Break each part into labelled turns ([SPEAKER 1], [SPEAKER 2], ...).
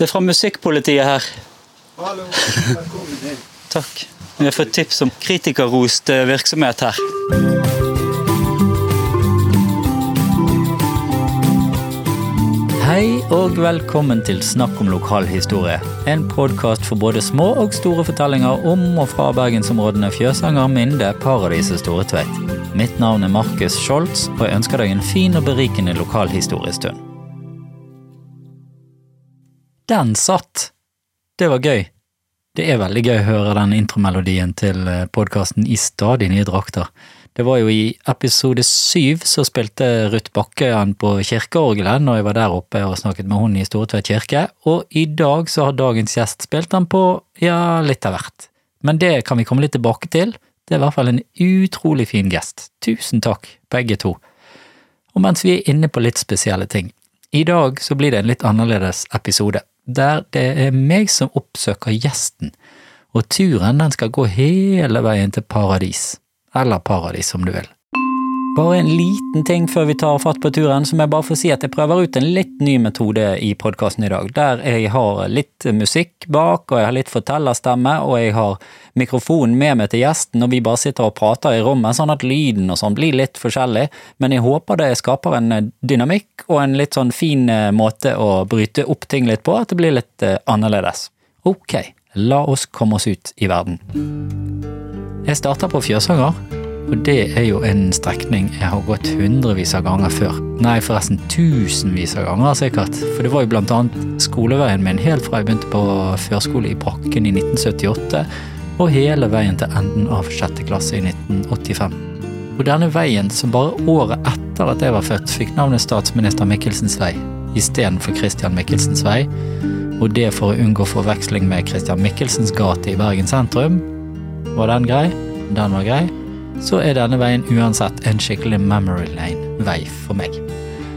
[SPEAKER 1] Det er fra Musikkpolitiet her.
[SPEAKER 2] Hallo, velkommen inn.
[SPEAKER 1] Takk. Vi har fått tips om kritikerrost eh, virksomhet her. Hei og velkommen til Snakk om lokalhistorie. En podkast for både små og store fortellinger om og fra bergensområdene Fjøsanger, Minde, Paradis og Store Tveit. Mitt navn er Markus Scholz, og jeg ønsker deg en fin og berikende lokalhistoriestund. Den satt! Det var gøy. Det er veldig gøy å høre den intromelodien til podkasten i stadig nye drakter. Det var jo i episode syv så spilte Ruth Bakke han på kirkeorgelet når jeg var der oppe og snakket med hun i Storetveit kirke, og i dag så har dagens gjest spilt han på ja, litt av hvert. Men det kan vi komme litt tilbake til. Det er i hvert fall en utrolig fin gest. Tusen takk, begge to. Og mens vi er inne på litt spesielle ting, i dag så blir det en litt annerledes episode der det er meg som oppsøker gjesten, og turen den skal gå hele veien til paradis, eller paradis om du vil. Bare en liten ting før vi tar fatt på turen, som jeg bare får si at jeg prøver ut en litt ny metode i podkasten i dag, der jeg har litt musikk bak, og jeg har litt fortellerstemme, og jeg har mikrofonen med meg til gjesten, og vi bare sitter og prater i rommet, sånn at lyden og sånn blir litt forskjellig, men jeg håper det skaper en dynamikk og en litt sånn fin måte å bryte opp ting litt på, at det blir litt annerledes. Ok, la oss komme oss ut i verden. Jeg starter på Fjøsanger. Og det er jo en strekning jeg har gått hundrevis av ganger før. Nei, forresten tusenvis av ganger sikkert. For det var jo blant annet skoleveien min helt fra jeg begynte på førskole i Brakken i 1978, og hele veien til enden av sjette klasse i 1985. Og denne veien, som bare året etter at jeg var født, fikk navnet statsminister Michelsens vei istedenfor Christian Michelsens vei, og det for å unngå forveksling med Christian Michelsens gate i Bergen sentrum. Var den grei? Den var grei så er denne veien uansett en skikkelig memory lane-vei for meg.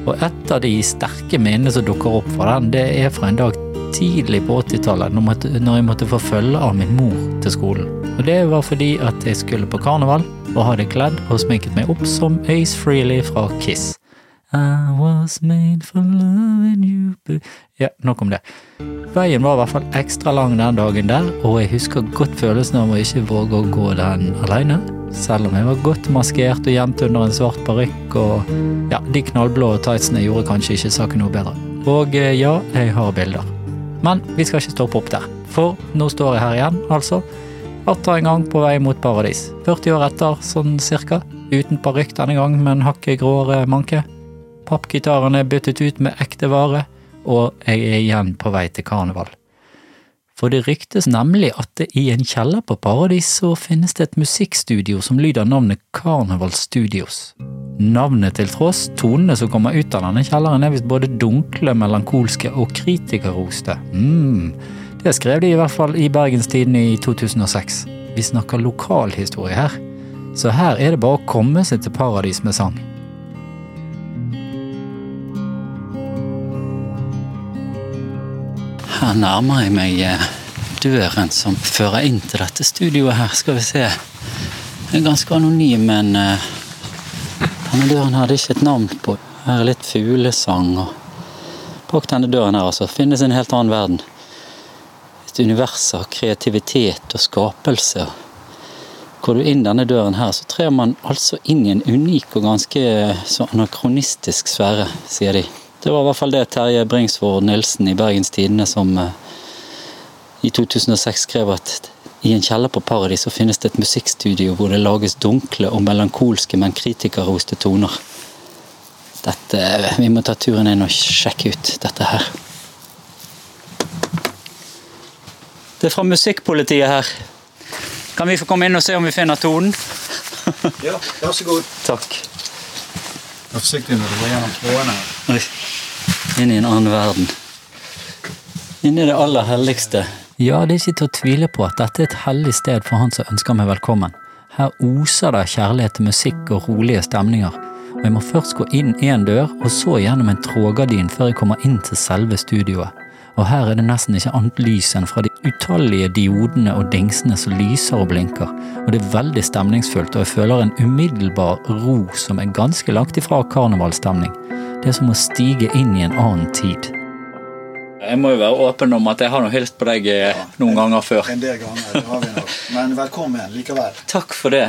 [SPEAKER 1] Og et av de sterke minnene som dukker opp fra den, det er fra en dag tidlig på 80-tallet, når jeg måtte få følge av min mor til skolen. Og det var fordi at jeg skulle på karneval, og hadde kledd og sminket meg opp som Ace Freely fra Kiss. I was made for loving you Ja, nok om det. Veien var i hvert fall ekstra lang den dagen der, og jeg husker godt følelsen av å ikke våge å gå den alene. Selv om jeg var godt maskert og gjemt under en svart parykk, og ja, de knallblå tightsene gjorde kanskje ikke saken noe bedre. Og ja, jeg har bilder. Men vi skal ikke stoppe opp der, for nå står jeg her igjen, altså. Atter en gang på vei mot paradis. 40 år etter, sånn cirka. Uten parykk denne gang, men hakket gråere manke. Pappgitaren er byttet ut med ekte vare, og jeg er igjen på vei til karneval. For det ryktes nemlig at det i en kjeller på Paradis så finnes det et musikkstudio som lyder navnet Carnival Studios. Navnet til tross, tonene som kommer ut av denne kjelleren er visst både dunkle, melankolske og kritikerroste. mm. det skrev de i hvert fall i Bergenstiden i 2006. Vi snakker lokalhistorie her, så her er det bare å komme seg til Paradis med sang. Her nærmer jeg meg døren som fører inn til dette studioet her. Skal vi se. Den er ganske anonym, men uh, denne døren hadde ikke et navn på. Her er litt fuglesang. og Bak denne døren her altså, finnes en helt annen verden. Et univers av kreativitet og skapelse. Går du inn denne døren her, så trer man altså inn i en unik og ganske så anakronistisk sfære, sier de. Det var i hvert fall det Terje Bringsvård Nilsen i Bergens Tidende som uh, i 2006 skrev at i en kjeller på Paradis så finnes det et musikkstudio hvor det lages dunkle og melankolske, men kritikerroste toner. Dette, Vi må ta turen inn og sjekke ut dette her. Det er fra Musikkpolitiet her. Kan vi få komme inn og se om vi finner tonen?
[SPEAKER 2] ja, vær så god.
[SPEAKER 1] Takk.
[SPEAKER 2] Vær forsiktig når du går gjennom trådene.
[SPEAKER 1] Oi. Inn i en annen verden. Inn i det aller helligste. Ja, det er ikke til å tvile på at dette er et hellig sted for han som ønsker meg velkommen. Her oser det kjærlighet til musikk og rolige stemninger. Og jeg må først gå inn én dør, og så gjennom en trådgardin før jeg kommer inn til selve studioet. Og her er det nesten ikke annet lys enn fra de utallige diodene og dingsene som lyser og blinker. Og det er veldig stemningsfullt, og jeg føler en umiddelbar ro som er ganske langt ifra karnevalstemning. Det er som å stige inn i en annen tid. Jeg må jo være åpen om at jeg har nå hilst på deg ja, noen ganger før.
[SPEAKER 2] En del ganger, det har vi nok. Men velkommen likevel.
[SPEAKER 1] Takk for det.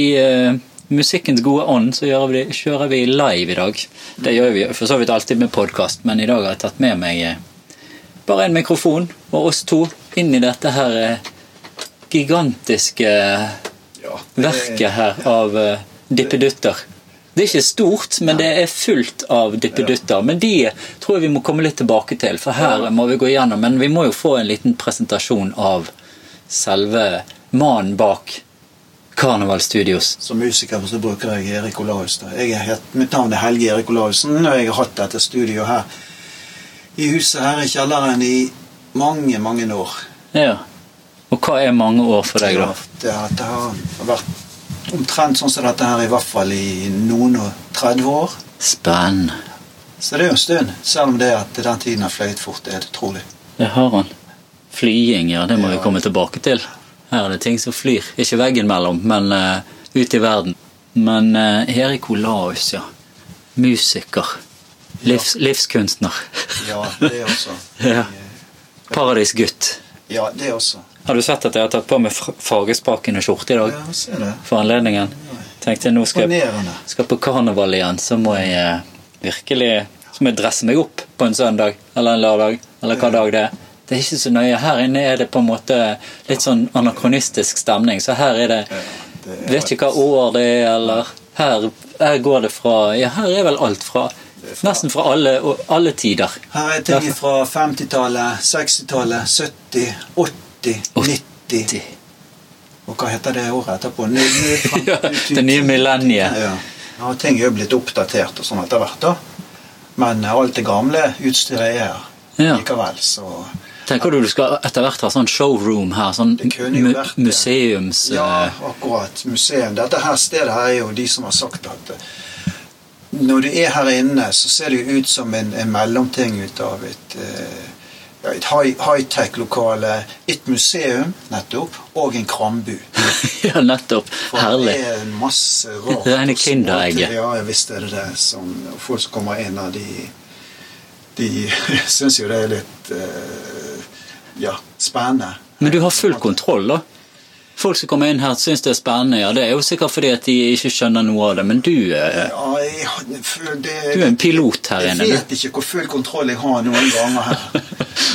[SPEAKER 1] I uh, musikkens gode ånd så gjør vi, kjører vi live i dag. Det gjør vi for så vidt alltid med podkast, men i dag har jeg tatt med meg eh, bare en mikrofon og oss to inn i dette her eh, gigantiske
[SPEAKER 2] Ja,
[SPEAKER 1] verket her av eh, dippedutter. Det er ikke stort, men det er fullt av dippedutter. Men de tror jeg vi må komme litt tilbake til, for her må vi gå igjennom. Men vi må jo få en liten presentasjon av selve mannen bak Carnival Studios.
[SPEAKER 2] Som musiker så bruker jeg Erik Olaus. Jeg er helt, mitt navn er Helge Erik Olaussen, og jeg har hatt dette studioet her i huset her i kjelleren i mange, mange år.
[SPEAKER 1] Ja. Og hva er mange år for deg, da?
[SPEAKER 2] Det, har- det har vært omtrent sånn som dette her i hvert fall i noen og 30 år.
[SPEAKER 1] Spennende.
[SPEAKER 2] Så det er jo en stund, selv om det at den tiden har fløyet fort, det er det utrolig.
[SPEAKER 1] Det har han. Flying, ja, det må vi komme tilbake til. Her er det ting som flyr. Ikke veggen mellom, men uh, ut i verden. Men uh, Erik Olaus, ja. Musiker. Livs, livskunstner.
[SPEAKER 2] Ja, det også.
[SPEAKER 1] Ja. Paradisgutt.
[SPEAKER 2] Ja, det også.
[SPEAKER 1] Har du sett at jeg har tatt på meg fargespakende skjorte i dag?
[SPEAKER 2] Ja, ser det.
[SPEAKER 1] For anledningen. Tenkte jeg nå skal jeg skal på karneval igjen, så må jeg eh, virkelig Så må jeg dresse meg opp på en søndag eller en lørdag, eller hva dag det er. Det er ikke så nøye. Her inne er det på en måte litt sånn anakronistisk stemning. Så her er det Vet ikke hva år det er, eller her, her går det fra Ja, her er vel alt fra Nesten fra alle, alle tider.
[SPEAKER 2] Her er ting fra 50-tallet, 60-tallet, 70, 80, 90 Og hva heter det året etterpå? Ny- ny-
[SPEAKER 1] Ja, det nye millenniet.
[SPEAKER 2] Ja. ja, ting er jo blitt oppdatert og sånn etter hvert, da. Men alt det gamle utstyret er her
[SPEAKER 1] Ja.
[SPEAKER 2] likevel, så
[SPEAKER 1] Tenker du du skal etter hvert ha sånn showroom her? Sånn mu museums...
[SPEAKER 2] Ja,
[SPEAKER 1] eh,
[SPEAKER 2] akkurat. Museum. Dette her stedet her er jo de som har sagt at når du er her inne, så ser det jo ut som en, en mellomting ut av et eh, ja, et high- high-tech-lokale, et museum, nettopp, og en krambu.
[SPEAKER 1] ja, nettopp.
[SPEAKER 2] For
[SPEAKER 1] Herlig.
[SPEAKER 2] Det er masse rart.
[SPEAKER 1] Det er en
[SPEAKER 2] og
[SPEAKER 1] kinderegg.
[SPEAKER 2] Ja, visst er det det. Som, folk som kommer inn her, de, de syns jo det er litt eh, ja, spennende.
[SPEAKER 1] Men du har full kontroll, da? Folk som kommer inn her, syns det er spennende. Ja, Det er jo sikkert fordi at de ikke skjønner noe av det, men du, er,
[SPEAKER 2] Ja, jeg, det,
[SPEAKER 1] du er en pilot her inne.
[SPEAKER 2] Jeg vet ikke hvor full kontroll jeg har noen ganger her.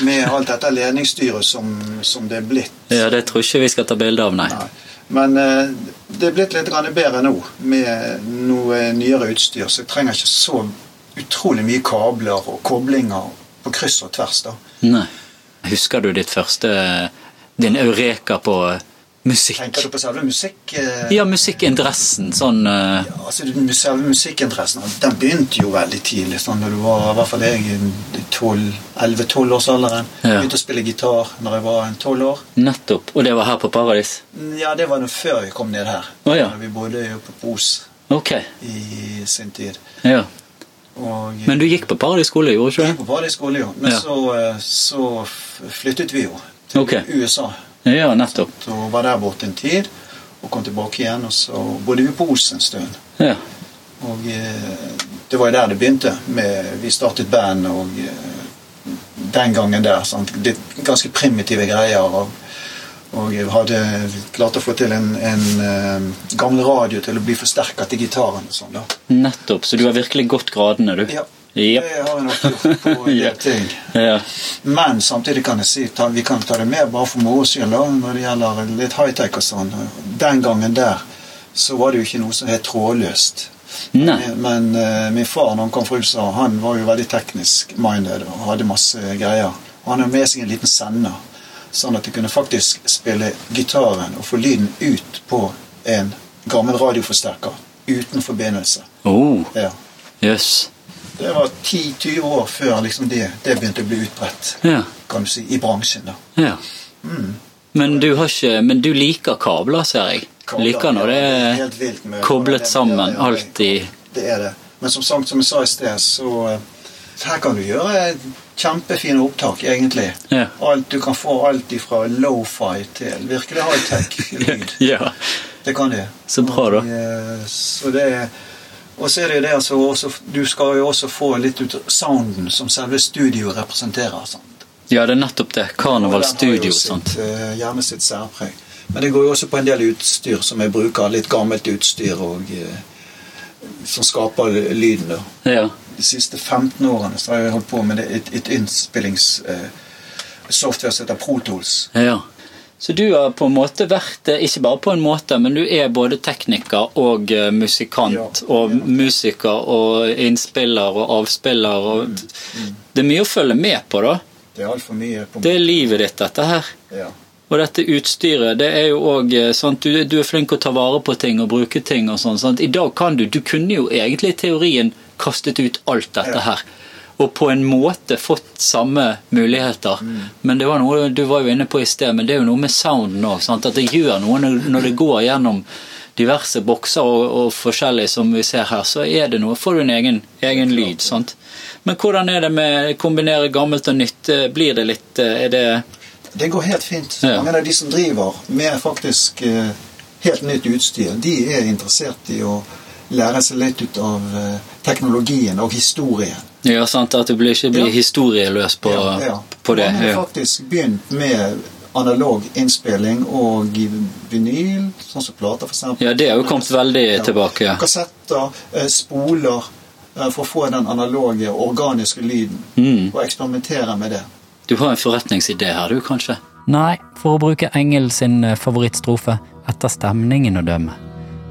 [SPEAKER 2] Med alt dette ledningsstyret som, som det er blitt.
[SPEAKER 1] Ja, Det tror ikke vi skal ta bilde av, nei.
[SPEAKER 2] Nei. Men eh, det er blitt litt bedre nå med noe nyere utstyr, så jeg trenger ikke så utrolig mye kabler og koblinger på kryss og tvers. da.
[SPEAKER 1] nei. Husker du ditt første Din eureka på musikk?
[SPEAKER 2] Tenker du på selve musikk... eh,
[SPEAKER 1] Ja, musikkinteressen. Sånn eh,
[SPEAKER 2] Ja, altså Selve musikkinteressen den begynte jo veldig tidlig. sånn når du var, i hvert fall jeg i 11-12-årsalderen.
[SPEAKER 1] Ja.
[SPEAKER 2] Begynte å spille gitar når jeg var en 12 år.
[SPEAKER 1] Nettopp. Og det var her på Paradis?
[SPEAKER 2] Ja, det var før vi kom ned her.
[SPEAKER 1] Oh, ja.
[SPEAKER 2] Vi bodde jo på Os
[SPEAKER 1] okay.
[SPEAKER 2] i sin tid.
[SPEAKER 1] Ja.
[SPEAKER 2] Og
[SPEAKER 1] Men du gikk på Paradis skole, gjorde du
[SPEAKER 2] jeg gikk på Paradis skole, jo. Men
[SPEAKER 1] Ja.
[SPEAKER 2] så, eh, så flyttet vi jo til
[SPEAKER 1] okay.
[SPEAKER 2] USA.
[SPEAKER 1] Ja, nettopp.
[SPEAKER 2] Så var der borte en tid. Og kom tilbake igjen, og så bodde vi på Os en stund.
[SPEAKER 1] Ja.
[SPEAKER 2] Og eh, det var jo der det begynte. Med, vi startet band, og eh, den gangen der sant? Det ganske primitive greier. Og, og jeg hadde klart å få til en, en eh, gammel radio til å bli forsterket til gitaren. og sånn da.
[SPEAKER 1] Nettopp. Så du har virkelig gått gradene, du?
[SPEAKER 2] Ja,
[SPEAKER 1] Jep.
[SPEAKER 2] det har vi nok gjort på en del ting.
[SPEAKER 1] yeah.
[SPEAKER 2] Men samtidig kan jeg si ta, vi kan ta det med bare for moro skyld når det gjelder litt high-tech og sånn. Den gangen der så var det jo ikke noe som het trådløst.
[SPEAKER 1] Nei.
[SPEAKER 2] Men uh, min far når han kom fra USA, han var jo veldig teknisk minded og hadde masse greier. Og han hadde med seg en liten sender, sånn at de kunne faktisk spille gitaren og få lyden ut på en gammel radioforsterker uten forbindelse.
[SPEAKER 1] Oh,
[SPEAKER 2] Ja.
[SPEAKER 1] jøss.
[SPEAKER 2] Det var 10-20 år før liksom det, det begynte å bli utbredt
[SPEAKER 1] Ja.
[SPEAKER 2] kan du si, i bransjen. da.
[SPEAKER 1] ja. Men du har ikke Men du liker kabler, ser jeg.
[SPEAKER 2] Kabler,
[SPEAKER 1] liker når det er koblet sammen,
[SPEAKER 2] ja,
[SPEAKER 1] i
[SPEAKER 2] Det er det. Men som sagt, som jeg sa i sted, så eh, her kan du gjøre kjempefine opptak, egentlig.
[SPEAKER 1] Ja.
[SPEAKER 2] Alt, du kan få alt fra low-fi til virkelig high-tech lyd.
[SPEAKER 1] Ja.
[SPEAKER 2] Det kan du.
[SPEAKER 1] Så bra, da.
[SPEAKER 2] Og, eh, Så det er Og så er det jo det altså også, Du skal jo også få litt ut av sounden som selve studioet representerer. sant?
[SPEAKER 1] Ja, det er nettopp det.
[SPEAKER 2] Har
[SPEAKER 1] Studio. sant?
[SPEAKER 2] eh, gjerne sitt særpreg. Men det går jo også på en del utstyr som jeg bruker. Litt gammelt utstyr og uh, som skaper lyden.
[SPEAKER 1] Ja.
[SPEAKER 2] De siste 15 årene så har jeg holdt på med et, et innspillingssoftware som heter Protols.
[SPEAKER 1] ja. Så du har på en måte vært, ikke bare på en måte, men du er både tekniker og eh, musikant
[SPEAKER 2] Ja.
[SPEAKER 1] og musiker og innspiller og avspiller og Det er mye å følge med på, da.
[SPEAKER 2] Det er altfor mye på
[SPEAKER 1] Det er livet ditt, dette her.
[SPEAKER 2] ja.
[SPEAKER 1] Og dette utstyret, det er jo òg sånn du, du er flink å ta vare på ting og bruke ting og sånn. I dag kan du Du kunne jo egentlig i teorien kastet ut alt dette
[SPEAKER 2] Ja.
[SPEAKER 1] her. Og på en måte fått samme muligheter.
[SPEAKER 2] Mm.
[SPEAKER 1] Men det var noe du var jo inne på i sted, men det er jo noe med sounden òg. At det gjør noe når det går gjennom diverse bokser og, og forskjellig som vi ser her, så er det noe. Får du en egen, egen lyd. sant? Men hvordan er det med å kombinere gammelt og nytt? Blir det litt eh, Er det
[SPEAKER 2] Det går helt fint.
[SPEAKER 1] Ja.
[SPEAKER 2] Mange av de som driver med faktisk eh, helt nytt utstyr, de er interessert i å lære seg litt ut av eh, teknologien og historien.
[SPEAKER 1] Ja, sant, At du ikke blir
[SPEAKER 2] Ja.
[SPEAKER 1] historieløs på,
[SPEAKER 2] Ja, ja.
[SPEAKER 1] på det.
[SPEAKER 2] Man har faktisk begynt med analog innspilling og vinyl, sånn som plater f.eks.
[SPEAKER 1] ja, det har jo kommet veldig tilbake. Ja.
[SPEAKER 2] Kassetter, eh, spoler, eh, for å få den analoge, organiske lyden.
[SPEAKER 1] Mm.
[SPEAKER 2] Og eksperimentere med det.
[SPEAKER 1] Du har en forretningsidé her, du, kanskje?
[SPEAKER 3] Nei, for å bruke Engel sin eh, favorittstrofe, etter stemningen å dømme.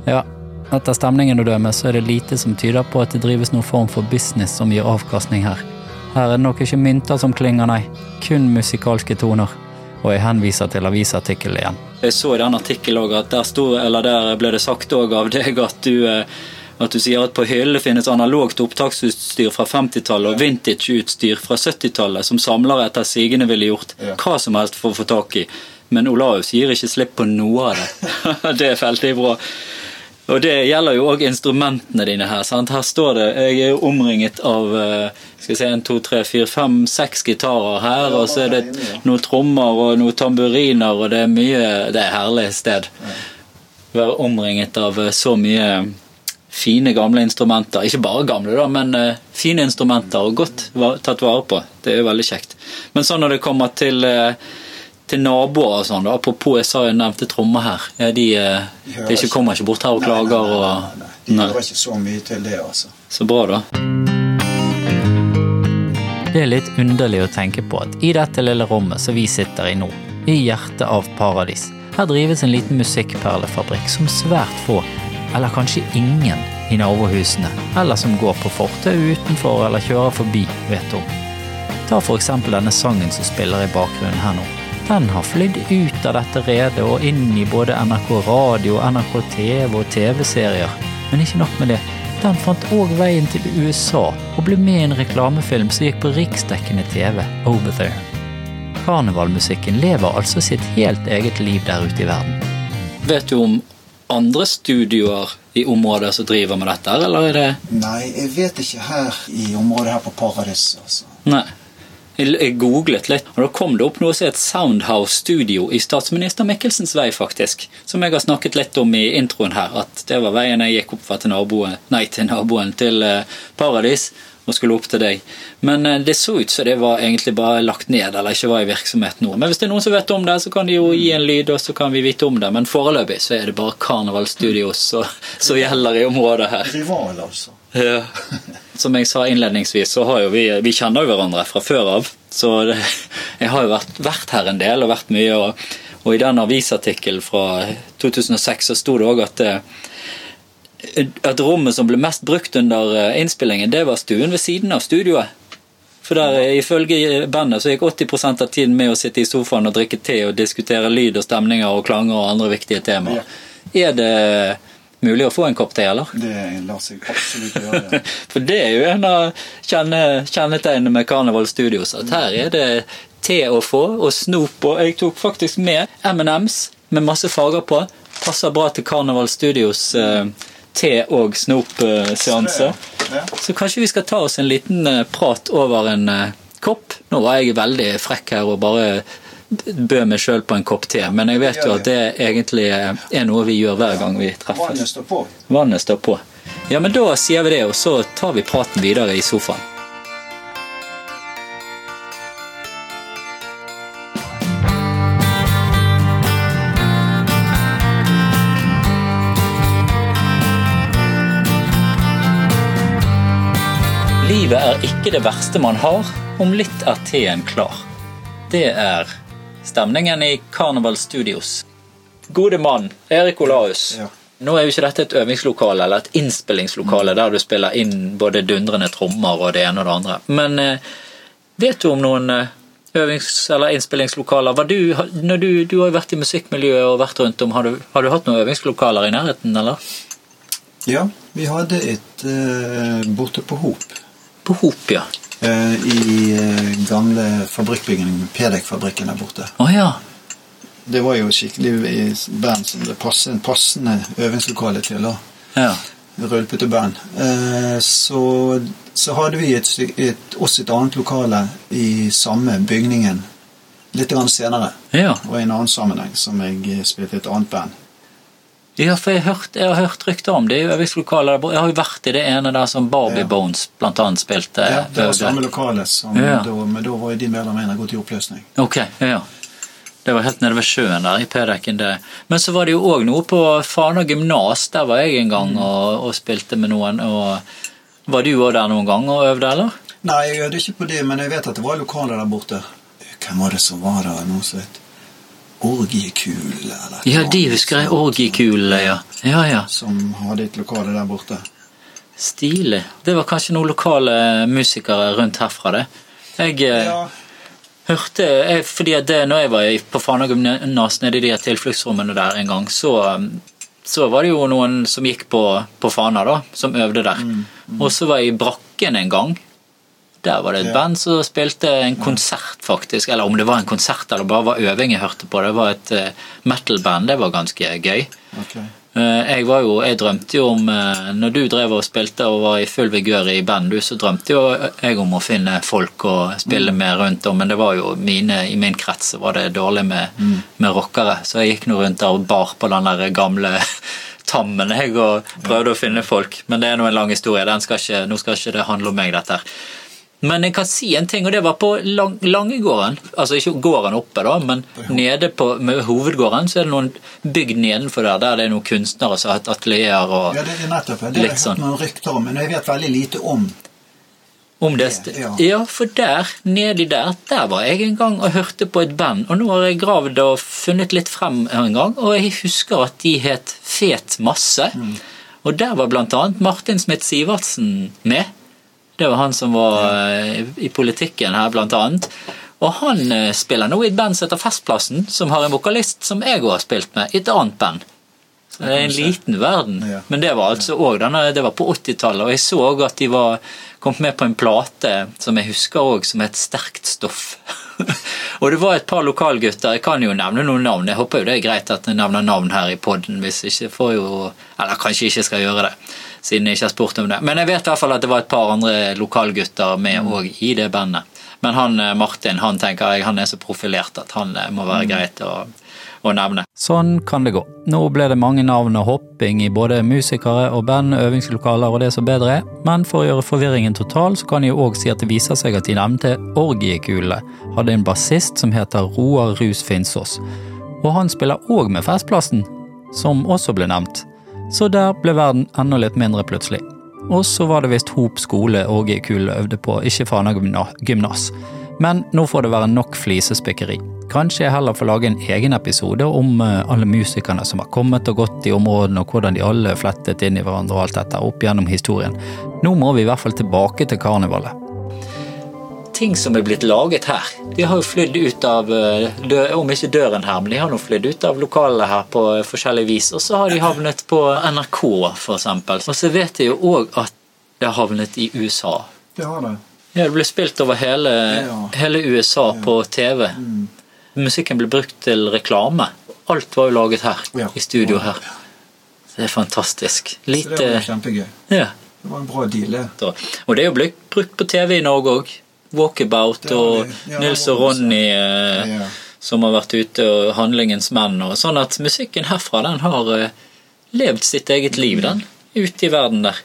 [SPEAKER 3] Ja, etter stemningen å dømme så er det lite som tyder på at det drives noen form for business som gir avkastning her. Her er det nok ikke mynter som klinger, nei. Kun musikalske toner. Og jeg henviser til avisartikkelen igjen.
[SPEAKER 1] Jeg så i den artikkelen også at der, stod, eller der ble det sagt av deg at du, eh, at du sier at på hyllene finnes analogt opptaksutstyr fra 50-tallet og vintage-utstyr fra 70-tallet som samlere etter sigende ville gjort hva som helst for å få tak i. Men Olaus gir ikke slipp på noe av det. det er veldig bra. Og det gjelder jo òg instrumentene dine her. sant? Her står det Jeg er omringet av eh, skal vi se, en, to, tre, fire, fem, seks gitarer her, og så er det noen trommer og noen tamburiner, og det er mye Det er et herlig sted. Være omringet av eh, så mye fine, gamle instrumenter. Ikke bare gamle, da, men eh, fine instrumenter, og godt tatt vare på. Det er jo veldig kjekt. Men sånn når det kommer til til naboer og sånn, da, apropos jeg sa jeg nevnte trommer her. Ja, de, eh,
[SPEAKER 2] De
[SPEAKER 1] de ikke kommer ikke bort her og
[SPEAKER 2] Nei,
[SPEAKER 1] klager
[SPEAKER 2] nei, nei, nei, nei. De hører ikke så mye til det, altså.
[SPEAKER 1] Så bra, da.
[SPEAKER 3] Det er litt underlig å tenke på at i dette lille rommet som vi sitter i nå, i hjertet av paradis, her drives en liten musikkperlefabrikk som svært få, eller kanskje ingen, i nabohusene, eller som går på fortau utenfor eller kjører forbi, vet om. Ta eksempel denne sangen som spiller i bakgrunnen her nå. Den har flydd ut av dette redet og inn i både NRK radio, NRK TV og TV-serier. Men ikke nok med det, den fant òg veien til USA og ble med i en reklamefilm som gikk på riksdekkende TV, Over There. Karnevalmusikken lever altså sitt helt eget liv der ute i verden.
[SPEAKER 1] Vet du om andre studioer i området som driver med dette, eller er det
[SPEAKER 2] Nei, jeg vet ikke her i området her på Paradis, altså.
[SPEAKER 1] Nei. Jeg googlet litt, og da kom det opp noe som het Soundhouse Studio i statsminister Mikkelsens vei, faktisk. Som jeg har snakket litt om i introen her, at det var veien jeg gikk opp til naboen, nei, til naboen til eh, Paradis og skulle opp til deg. Men eh, det så ut som det var egentlig bare lagt ned, eller ikke var i virksomhet nå. Men hvis det er noen som vet om det, så kan de jo gi en lyd, og så kan vi vite om det. Men foreløpig så er det bare Carnival Studios som gjelder i området her.
[SPEAKER 2] Rival, altså.
[SPEAKER 1] Ja. Som jeg sa innledningsvis, så har jo vi Vi kjenner jo hverandre fra før av. Så det, jeg har jo vært, vært her en del og vært mye. Og, og i den avisartikkelen fra 2006 så sto det òg at eh, at rommet som ble mest brukt under eh, innspillingen, det var stuen ved siden av studioet. For der, eh, ifølge bandet så gikk 80% av tiden med å sitte i sofaen og drikke te og diskutere lyd og stemninger og klanger og andre viktige temaer. Er det mulig å få en kopp te, eller?
[SPEAKER 2] Det lar seg absolutt gjøre.
[SPEAKER 1] For det er jo en av kjenne, kjennetegnene med Carnival Studios. At her er det te å få, og snop. Og jeg tok faktisk med M&M's med masse farger på. Passer bra til Carnival Studios eh, te- og snop-seanse.
[SPEAKER 2] Ja.
[SPEAKER 1] Så kanskje vi skal ta oss en liten eh, prat over en eh, kopp. Nå var jeg veldig frekk her og bare bød meg sjøl på en kopp te, men jeg vet jo at det egentlig er noe vi gjør hver gang vi treffes.
[SPEAKER 2] Vannet står på.
[SPEAKER 1] Vannet står på. Ja, men da sier vi det, og så tar vi praten videre i sofaen. Livet er ikke det verste man har, om litt er teen klar. Det er stemningen i Carnival Studios. Gode mann, Erik Olaus.
[SPEAKER 2] Ja.
[SPEAKER 1] Nå er jo ikke dette et øvingslokale eller et innspillingslokale der du spiller inn både dundrende trommer og det ene og det andre. Men eh, vet du om noen eh, øvings- eller innspillingslokaler? Var du, når du, du har jo vært i musikkmiljøet og vært rundt om, har du, har du hatt noen øvingslokaler i nærheten, eller?
[SPEAKER 2] Ja, vi hadde et eh, borte på Hop.
[SPEAKER 1] På Hop, ja.
[SPEAKER 2] Eh, I eh, gamle fabrikkbygningen, Pedek-fabrikken der borte.
[SPEAKER 1] Oh, ja.
[SPEAKER 2] Det var jo skikkelig i band som det passet, en passende øvingslokale til. da.
[SPEAKER 1] ja.
[SPEAKER 2] Rølpete band. Eh, så, så hadde vi et, et, også et annet lokale i samme bygningen litt senere.
[SPEAKER 1] Ja.
[SPEAKER 2] Og i en annen sammenheng som jeg spilte i et annet band.
[SPEAKER 1] Ja, for jeg hørt, jeg har hørt rykter om det. Jeg, lokaler. Jeg har jo vært i det ene der som Barbie
[SPEAKER 2] Ja.
[SPEAKER 1] Bones blant annet spilte.
[SPEAKER 2] Ja, det var samme lokale, som
[SPEAKER 1] Ja.
[SPEAKER 2] da, men da var jo de medlemmene gått i oppløsning.
[SPEAKER 1] Ok, ja. Det var helt nede ved sjøen der, i P-dekken. det. Men så var det jo òg noe på Fana gymnas. Der var jeg en gang og, og spilte med noen. og Var du òg der noen gang og øvde, eller?
[SPEAKER 2] Nei, jeg øvde ikke på det, men jeg vet at det var lokaler der borte. Hvem var det som var der? Noe som het Orgiekul, eller
[SPEAKER 1] Ja, de husker jeg. Orgiekulene, ja. Ja, ja.
[SPEAKER 2] Som hadde et lokale der borte.
[SPEAKER 1] Stilig. Det var kanskje noen lokale musikere rundt herfra, det. Jeg eh,
[SPEAKER 2] Ja,
[SPEAKER 1] hørte jeg, fordi det, når jeg var på Fana gymnas nede i de tilfluktsrommene der en gang, så, um, så var det jo noen som gikk på, på Fana, da, som øvde der. Og så var jeg i Brakken en gang. Der var det et band som spilte en konsert, faktisk. Eller om det var en konsert eller bare var øving jeg hørte på. Det var et eh, metal-band. Det var ganske gøy.
[SPEAKER 2] Okay.
[SPEAKER 1] Eh, Jeg var jo, jeg drømte jo om eh, Når du drev og spilte og var i full vigør i band, du, så drømte jo jeg om å finne folk å spille med rundt om, men det var jo mine, i min krets var det dårlig med, med rockere, så jeg gikk nå rundt der og bar på den der gamle tammen jeg og prøvde å finne folk. Men det er nå en lang historie. Den skal ikke, nå skal ikke det handle om meg, dette her. Men jeg kan si en ting, og det var på lang, Langegården. Altså ikke gården oppe, da, men nede på med hovedgården så er det noen bygd nedenfor der der det er noen kunstnere som har hatt atelier og
[SPEAKER 2] Ja, det er nettopp det. Det har jeg hørt noen rykter om, men jeg vet veldig lite om.
[SPEAKER 1] om det.
[SPEAKER 2] Ja.
[SPEAKER 1] Ja, for der, nedi der, der var jeg en gang og hørte på et band, og nå har jeg gravd og funnet litt frem en gang, og jeg husker at de het Fet Masse. Og der var annet Martin Smith Sivertsen med. Det var han som var eh, i politikken her, blant annet. Og han eh, spiller nå i et band som heter Festplassen, som har en vokalist som jeg òg har spilt med, i et annet band. Så det er en liten verden. Men det var altså også det var på 80-tallet, og jeg så at de var kommet med på en plate som jeg husker òg, som het Sterkt stoff. og det var et par lokalgutter, jeg kan jo nevne noen navn, jeg håper jo det er greit at jeg nevner navn her i poden, hvis ikke får jo Eller kanskje ikke skal gjøre det, siden jeg ikke har spurt om det. Men jeg vet i hvert fall at det var et par andre lokalgutter med òg i det bandet. Men han eh, Martin han tenker jeg, han er så profilert at han eh, må være greit å, å nevne. Sånn kan det gå. Nå ble det mange navn og hopping i både musikere og band, øvingslokaler og det som bedre er, men for å gjøre forvirringen total, så kan jeg òg si at det viser seg at de nevnte Orgiekulene hadde en bassist som heter Roar Rus Finsås. Og han spiller òg med Festplassen, som også ble nevnt. Så der ble verden enda litt mindre plutselig. Og så var det visst Hop skole orgiekulene øvde på, ikke Fana gymnas. Men nå får det være nok flisespikkeri. Kanskje jeg heller får lage en egen episode om eh, alle musikerne som har kommet og gått i områdene, og hvordan de alle flettet inn i hverandre og alt dette opp gjennom historien. Nå må vi i hvert fall tilbake til karnevalet. Ting som er blitt laget her, de har jo flydd ut av eh, Om ikke døren her, men de har nå flydd ut av lokalet her på forskjellig vis. Og så har de havnet på NRK, eksempel. Og så vet jeg jo òg at det har havnet i USA.
[SPEAKER 2] Det har det.
[SPEAKER 1] Ja, det ble spilt over hele,
[SPEAKER 2] Ja.
[SPEAKER 1] hele USA på TV. Musikken ble brukt til reklame. Alt var jo laget her,
[SPEAKER 2] Ja.
[SPEAKER 1] i studio her. Så det er fantastisk.
[SPEAKER 2] Så det var kjempegøy.
[SPEAKER 1] ja.
[SPEAKER 2] Det var en bra deal, det.
[SPEAKER 1] Og det er jo blitt brukt på TV i Norge òg. Walkabout og.
[SPEAKER 2] Ja,
[SPEAKER 1] Nils og. Ronny eh,
[SPEAKER 2] Ja.
[SPEAKER 1] som har vært ute, og Handlingens menn og sånn at musikken herfra, den har eh, levd sitt eget liv, den. Ute i verden der.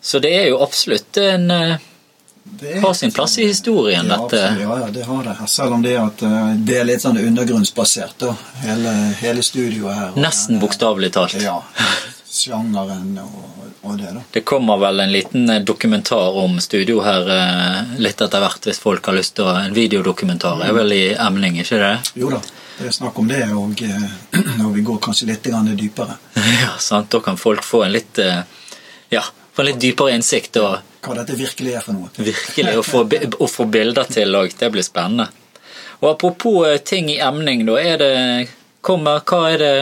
[SPEAKER 1] Så det er jo absolutt en eh, Har sin plass i historien,
[SPEAKER 2] ja,
[SPEAKER 1] dette.
[SPEAKER 2] Ja, ja, det har det. Selv om det at, eh, det er litt sånn undergrunnsbasert, da. Hele, hele studioet her.
[SPEAKER 1] Nesten
[SPEAKER 2] eh,
[SPEAKER 1] bokstavelig talt.
[SPEAKER 2] Ja. Sjangeren og, og det, da.
[SPEAKER 1] Det kommer vel en liten eh, dokumentar om studio her litt etter hvert, hvis folk har lyst til å En videodokumentar er vel i emning, ikke det?
[SPEAKER 2] Jo da, det er snakk om det, og, når og vi går kanskje litt dypere.
[SPEAKER 1] Ja, sant. Da kan folk få en litt Ja, få en litt dypere innsikt og
[SPEAKER 2] Hva dette virkelig er for noe.
[SPEAKER 1] virkelig å få, å få bilder til òg. Det blir spennende. Og apropos eh, ting i emning, da. Er det kommer, Hva er det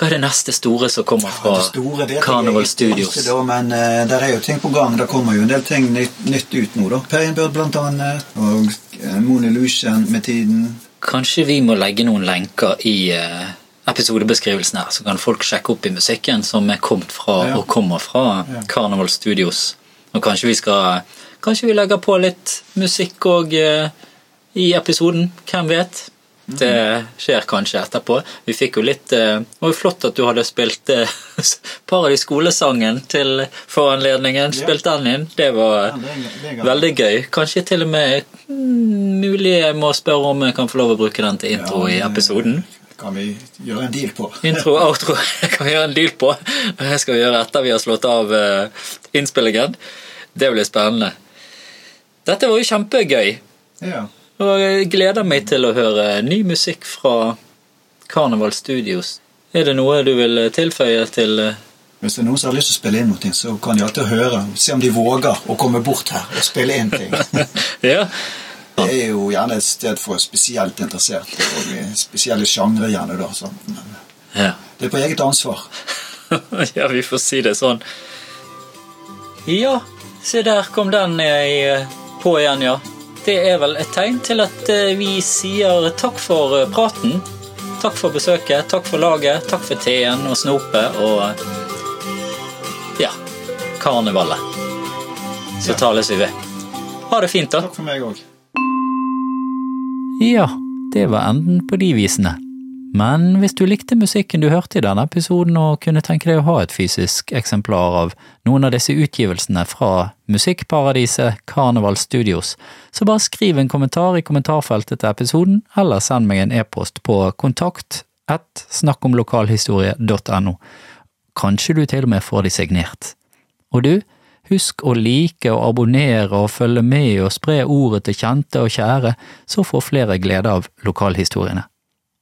[SPEAKER 1] hva er det neste store som kommer fra
[SPEAKER 2] det store jeg
[SPEAKER 1] Carnival Studios?
[SPEAKER 2] ikke Da, men uh, der er jo ting på gang. Det kommer jo en del ting nytt, nytt ut nå. da. Perienbird blant annet, og uh, Moon Illusion med tiden.
[SPEAKER 1] Kanskje vi må legge noen lenker i eh, episodebeskrivelsen her, så kan folk sjekke opp i musikken som er kommet fra
[SPEAKER 2] Ja.
[SPEAKER 1] og kommer fra
[SPEAKER 2] Ja.
[SPEAKER 1] Carnival Studios. Og kanskje vi skal Kanskje vi legger på litt musikk òg i episoden. Hvem vet? Det skjer kanskje etterpå. Vi fikk jo litt eh, Det var jo flott at du hadde spilt eh, Paradis skolesangen til foranledningen. Spilt den inn. Det var
[SPEAKER 2] det er- det er
[SPEAKER 1] veldig gøy. Kanskje til og med mm, mulig jeg må spørre om jeg kan få lov å bruke den til intro i episoden.
[SPEAKER 2] Kan vi gjøre en deal på.
[SPEAKER 1] Intro og outro kan vi gjøre en deal på. Det skal vi gjøre etter vi har slått av eh, innspillingen. Det blir spennende. Dette var jo kjempegøy.
[SPEAKER 2] Ja.
[SPEAKER 1] Og jeg gleder meg til å høre ny musikk fra Carnival Studios. Er det noe du vil tilføye til eh,
[SPEAKER 2] Hvis det er noen som har lyst til å spille inn noe, så kan de alltid høre. Se om de våger å komme bort her og spille inn ting.
[SPEAKER 1] Ja.
[SPEAKER 2] Det er jo gjerne et sted for spesielt interesserte, og spesielle sjangre gjerne, da.
[SPEAKER 1] Ja.
[SPEAKER 2] det er på eget ansvar.
[SPEAKER 1] ja, vi får si det sånn. Ja, se der kom den eh, på igjen, ja. Det er vel et tegn til at eh, vi sier takk for eh, praten. Takk for besøket, takk for laget, takk for teen og snopet og ja, karnevalet. Så tales vi ved. Ha det fint, da.
[SPEAKER 2] Takk for meg òg.
[SPEAKER 4] Ja, det var enden på de visene. Men hvis du likte musikken du hørte i denne episoden og kunne tenke deg å ha et fysisk eksemplar av noen av disse utgivelsene fra Musikkparadiset Carnival Studios, så bare skriv en kommentar i kommentarfeltet til episoden, eller send meg en e-post på kontakt at snakkomlokalhistorie.no. Kanskje du til og med får de signert. Og du, husk å like og abonnere og følge med og spre ordet til kjente og kjære, så får flere glede av lokalhistoriene.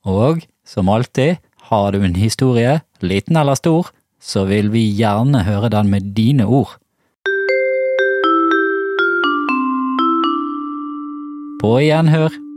[SPEAKER 4] Og som alltid, har du en historie, liten eller stor, så vil vi gjerne høre den med dine ord. På gjenhør.